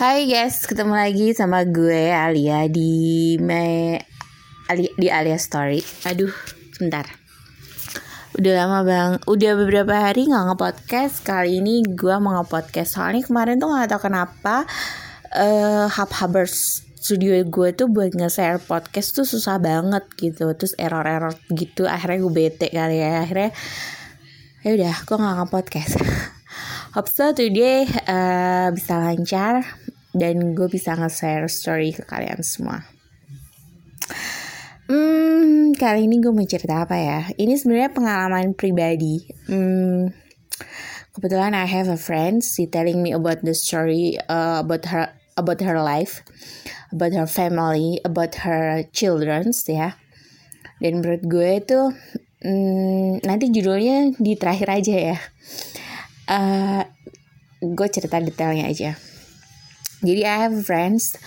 Hai guys, ketemu lagi sama gue Alia di me Ali, di Alia Story. Aduh, sebentar. Udah lama bang, udah beberapa hari nggak ngepodcast. Kali ini gue mau ngepodcast soalnya kemarin tuh nggak tahu kenapa uh, Hub Hubbers studio gue tuh buat nge-share podcast tuh susah banget gitu terus error-error gitu akhirnya gue bete kali ya akhirnya ya udah gue nggak nge-podcast Hope so today uh, bisa lancar dan gue bisa nge-share story ke kalian semua. Hmm, kali ini gue mau cerita apa ya? Ini sebenarnya pengalaman pribadi. Hmm, kebetulan I have a friend, she telling me about the story uh, about her about her life, about her family, about her childrens ya. Dan menurut gue itu hmm, nanti judulnya di terakhir aja ya uh, gue cerita detailnya aja jadi I have friends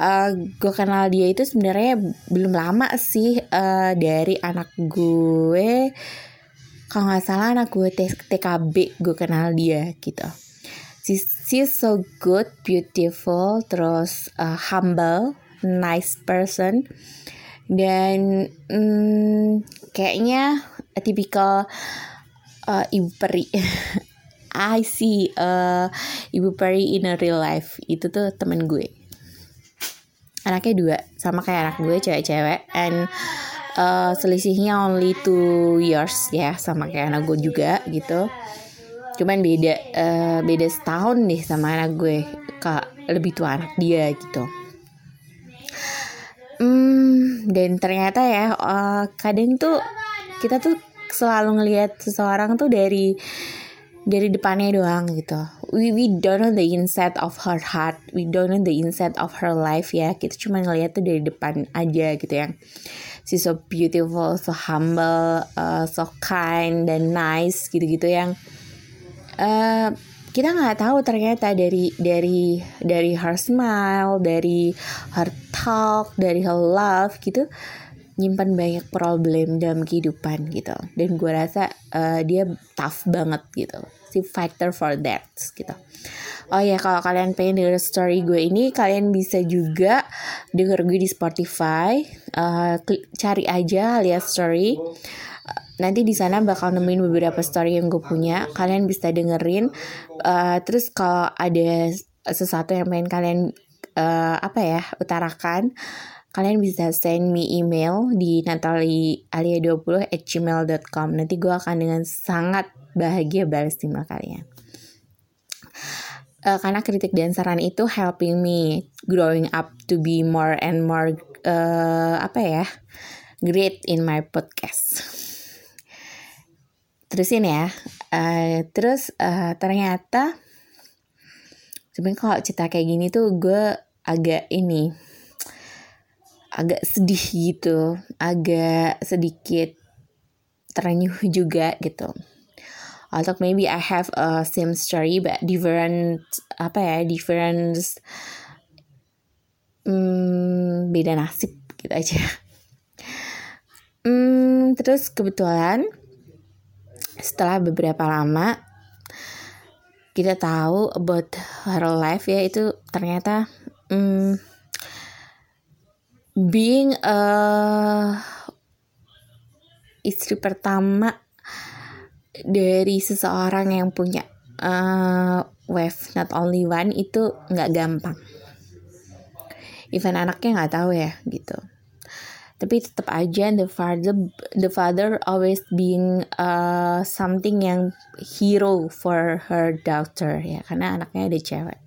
uh, gue kenal dia itu sebenarnya belum lama sih uh, dari anak gue. Kalau nggak salah anak gue TKB gue kenal dia gitu. She, she's so good beautiful terus uh, humble nice person. Dan hmm, kayaknya tipikal uh, ibu peri I see uh, Ibu Peri in a real life. Itu tuh temen gue. Anaknya dua sama kayak anak gue cewek-cewek. And uh, selisihnya only two years ya sama kayak anak gue juga gitu. Cuman beda uh, beda setahun nih sama anak gue kak lebih tua anak dia gitu. Hmm, dan ternyata ya uh, kadang tuh kita tuh selalu ngelihat seseorang tuh dari dari depannya doang gitu. We we don't know the inside of her heart, we don't know the inside of her life ya. Kita cuma ngeliat tuh dari depan aja gitu ya. She's so beautiful, so humble, uh, so kind dan nice gitu-gitu yang uh, kita nggak tahu ternyata dari dari dari her smile, dari her talk, dari her love gitu nyimpan banyak problem dalam kehidupan gitu. Dan gue rasa uh, dia tough banget gitu. Si fighter for that gitu. Oh ya kalau kalian pengen denger story gue ini kalian bisa juga denger gue di Spotify. Uh, cari aja lihat story. Nanti di sana bakal nemuin beberapa story yang gue punya. Kalian bisa dengerin. Uh, terus kalau ada sesuatu yang pengen kalian uh, apa ya utarakan kalian bisa send me email di natalialia20 at gmail.com nanti gue akan dengan sangat bahagia balas email kalian. Uh, karena kritik dan saran itu helping me growing up to be more and more uh, apa ya great in my podcast. Terusin ya. Uh, terus uh, ternyata sebenarnya kalau cerita kayak gini tuh gue agak ini agak sedih gitu, agak sedikit terenyuh juga gitu. Atau maybe I have a same story but different apa ya different hmm, beda nasib gitu aja. Hmm, terus kebetulan setelah beberapa lama kita tahu about her life ya itu ternyata hmm, being a istri pertama dari seseorang yang punya uh, wife not only one itu nggak gampang. Even anaknya nggak tahu ya gitu. Tapi tetap aja the father the father always being uh, something yang hero for her daughter ya karena anaknya ada cewek.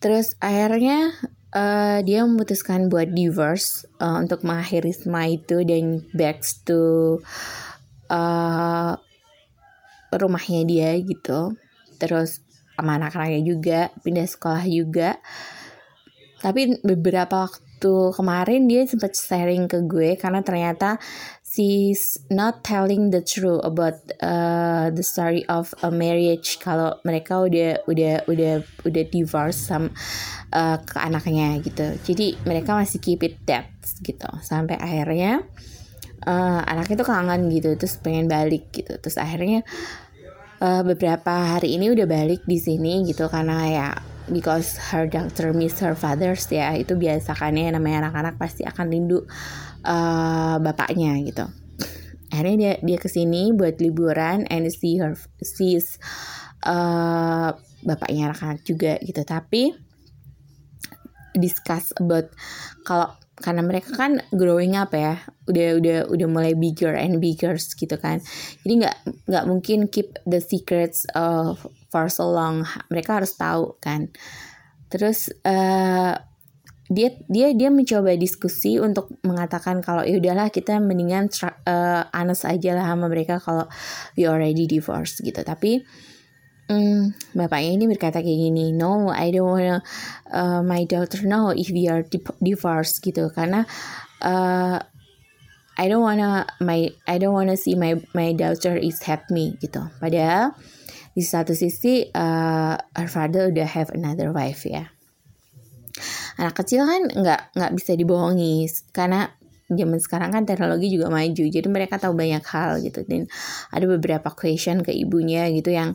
Terus akhirnya uh, dia memutuskan buat divorce uh, untuk mengakhiri semua itu dan back to uh, rumahnya dia gitu. Terus sama anak-anaknya juga pindah sekolah juga. Tapi beberapa waktu kemarin dia sempat sharing ke gue karena ternyata she's not telling the truth about uh, the story of a marriage. Kalau mereka udah udah udah udah divorce sama uh, ke anaknya gitu. Jadi mereka masih keep it that gitu. Sampai akhirnya uh, anaknya tuh kangen gitu terus pengen balik gitu. Terus akhirnya uh, beberapa hari ini udah balik di sini gitu. Karena ya because her doctor miss her fathers ya itu biasa kan ya namanya anak-anak pasti akan rindu uh, bapaknya gitu. Akhirnya dia dia ke sini buat liburan and see her sees uh, bapaknya anak-anak juga gitu. Tapi discuss about kalau karena mereka kan growing up ya udah udah udah mulai bigger and bigger gitu kan. Jadi nggak nggak mungkin keep the secrets of for so long. Mereka harus tahu kan. Terus uh, dia dia dia mencoba diskusi untuk mengatakan kalau ya udahlah kita mendingan uh, honest aja lah sama mereka kalau we already divorced gitu. Tapi Hmm, bapaknya ini berkata kayak gini, no, I don't wanna uh, my daughter know if we are divorced gitu, karena uh, I don't wanna my I don't wanna see my my daughter is happy gitu. Padahal di satu sisi uh, her father udah have another wife ya. Anak kecil kan nggak nggak bisa dibohongi karena zaman sekarang kan teknologi juga maju jadi mereka tahu banyak hal gitu dan ada beberapa question ke ibunya gitu yang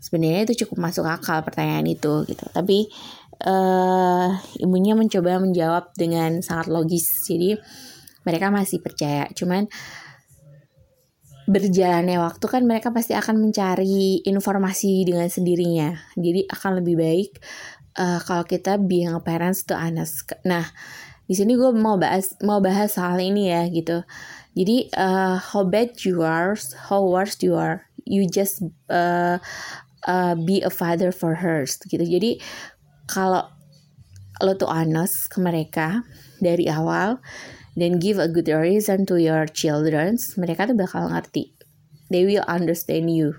sebenarnya itu cukup masuk akal pertanyaan itu gitu. Tapi uh, ibunya mencoba menjawab dengan sangat logis. Jadi mereka masih percaya. Cuman berjalannya waktu kan mereka pasti akan mencari informasi dengan sendirinya. Jadi akan lebih baik uh, kalau kita being parents to honest nah di sini gue mau bahas mau bahas soal ini ya gitu. Jadi uh, how bad you are how worst you are. You just uh, uh, be a father for hers gitu. Jadi kalau lo tuh honest ke mereka dari awal dan give a good reason to your children mereka tuh bakal ngerti. They will understand you.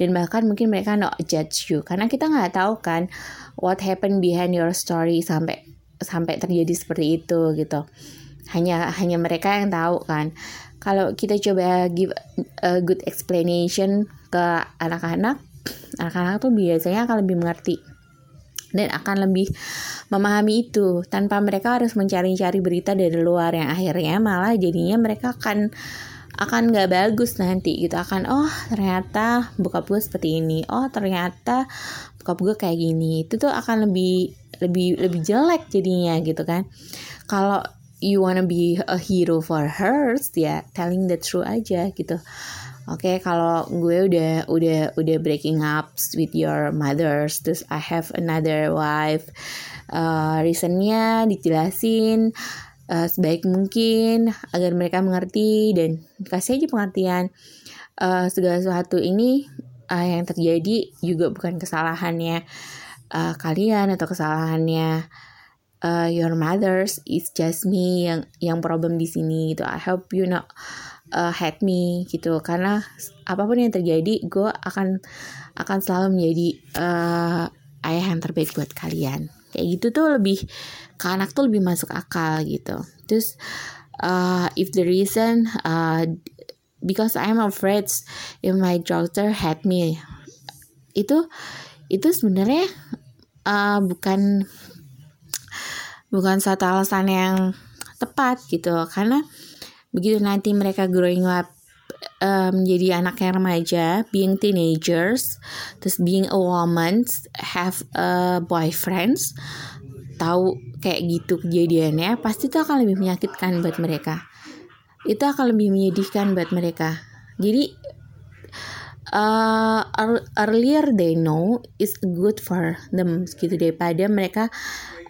Dan bahkan mungkin mereka not judge you. Karena kita nggak tahu kan what happened behind your story sampai sampai terjadi seperti itu gitu. Hanya hanya mereka yang tahu kan. Kalau kita coba give a good explanation ke anak-anak anak-anak tuh biasanya akan lebih mengerti dan akan lebih memahami itu. Tanpa mereka harus mencari-cari berita dari luar yang akhirnya malah jadinya mereka akan akan nggak bagus nanti gitu. Akan oh ternyata buka gue seperti ini. Oh ternyata buka gue kayak gini. Itu tuh akan lebih lebih lebih jelek jadinya gitu kan. Kalau you wanna be a hero for hers ya telling the truth aja gitu Oke, okay, kalau gue udah udah udah breaking up with your mothers, terus I have another wife. Uh, reasonnya dijelasin uh, sebaik mungkin agar mereka mengerti dan kasih aja pengertian uh, segala sesuatu ini uh, yang terjadi juga bukan kesalahannya uh, kalian atau kesalahannya uh, your mothers it's just me yang yang problem di sini gitu I hope you not uh, hate me gitu. Karena apa pun yang terjadi gue akan akan selalu menjadi uh, ayah yang terbaik buat kalian. Kayak gitu tuh lebih ke anak tuh lebih masuk akal gitu. Terus uh, if the reason uh, because I'm afraid if my daughter hate me itu itu sebenarnya uh, bukan bukan satu alasan yang tepat gitu. Karena begitu nanti mereka growing up um, menjadi anak yang remaja, being teenagers, terus being a woman, have a boyfriends, tahu kayak gitu kejadiannya, pasti itu akan lebih menyakitkan buat mereka. Itu akan lebih menyedihkan buat mereka. Jadi uh, earlier they know is good for them gitu daripada mereka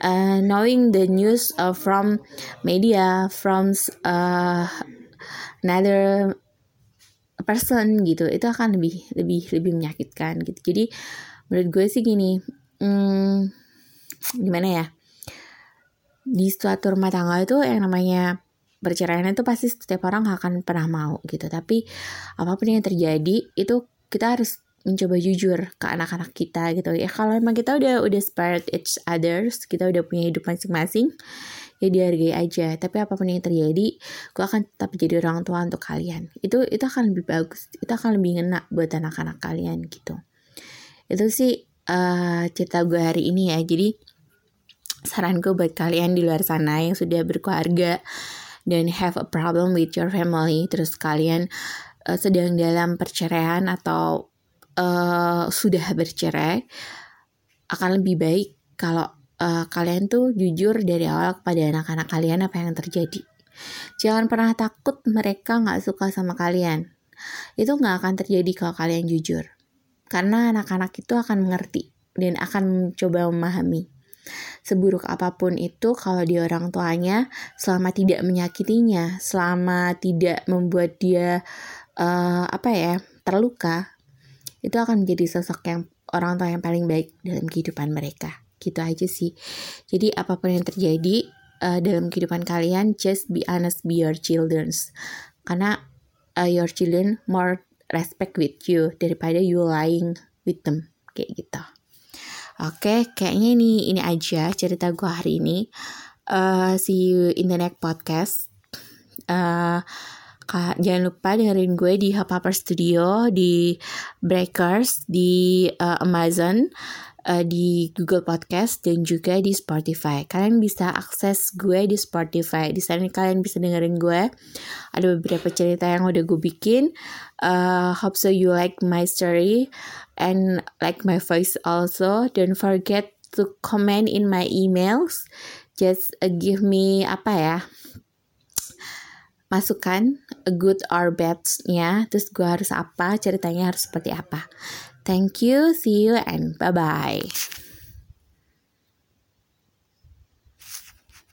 uh, knowing the news uh, from media from uh, another person gitu. Itu akan lebih lebih lebih menyakitkan gitu. Jadi menurut gue sih gini hmm, gimana ya? Di suatu rumah tangga itu yang namanya perceraian itu pasti setiap orang akan pernah mau gitu. Tapi apa pun yang terjadi itu kita harus mencoba jujur ke anak-anak kita gitu. Ya kalau emang kita udah udah spared each others kita udah punya hidup masing-masing ya dihargai aja. Tapi apa pun yang terjadi gue akan tetap jadi orang tua untuk kalian. Itu itu akan lebih bagus itu akan lebih ngena buat anak-anak kalian gitu. Itu sih uh, cerita gue hari ini ya. Jadi saran gue buat kalian di luar sana yang sudah berkeluarga dan have a problem with your family terus kalian uh, sedang dalam perceraian atau uh, sudah bercerai akan lebih baik kalau uh, kalian tuh jujur dari awal kepada anak-anak kalian apa yang terjadi. Jangan pernah takut mereka nggak suka sama kalian. Itu nggak akan terjadi kalau kalian jujur. Karena anak-anak itu akan mengerti dan akan mencoba memahami. Seburuk apa pun itu kalau di orang tuanya selama tidak menyakitinya, selama tidak membuat dia uh, apa ya terluka, itu akan menjadi sosok yang orang tua yang paling baik dalam kehidupan mereka. Gitu aja sih. Jadi apa pun yang terjadi uh, dalam kehidupan kalian, just be honest, be your childrens. Karena uh, your children more respect with you daripada you lying with them kayak gitu. Oke, kayaknya ini ini aja cerita gue hari ini. Uh, see you in the next podcast. Uh, jangan lupa dengerin gue di Hubhopper Studio, di Breakers, di uh, Amazon, uh, di Google Podcast dan juga di Spotify. Kalian bisa akses gue di Spotify. Di sana kalian bisa dengerin gue. Ada beberapa cerita yang udah gue bikin. Uh, hope so you like my story and like my voice also. Don't forget to comment in my emails. Just uh, give me apa ya? Masukan good or bad-nya terus gue harus apa ceritanya harus seperti apa. Thank you see you and bye bye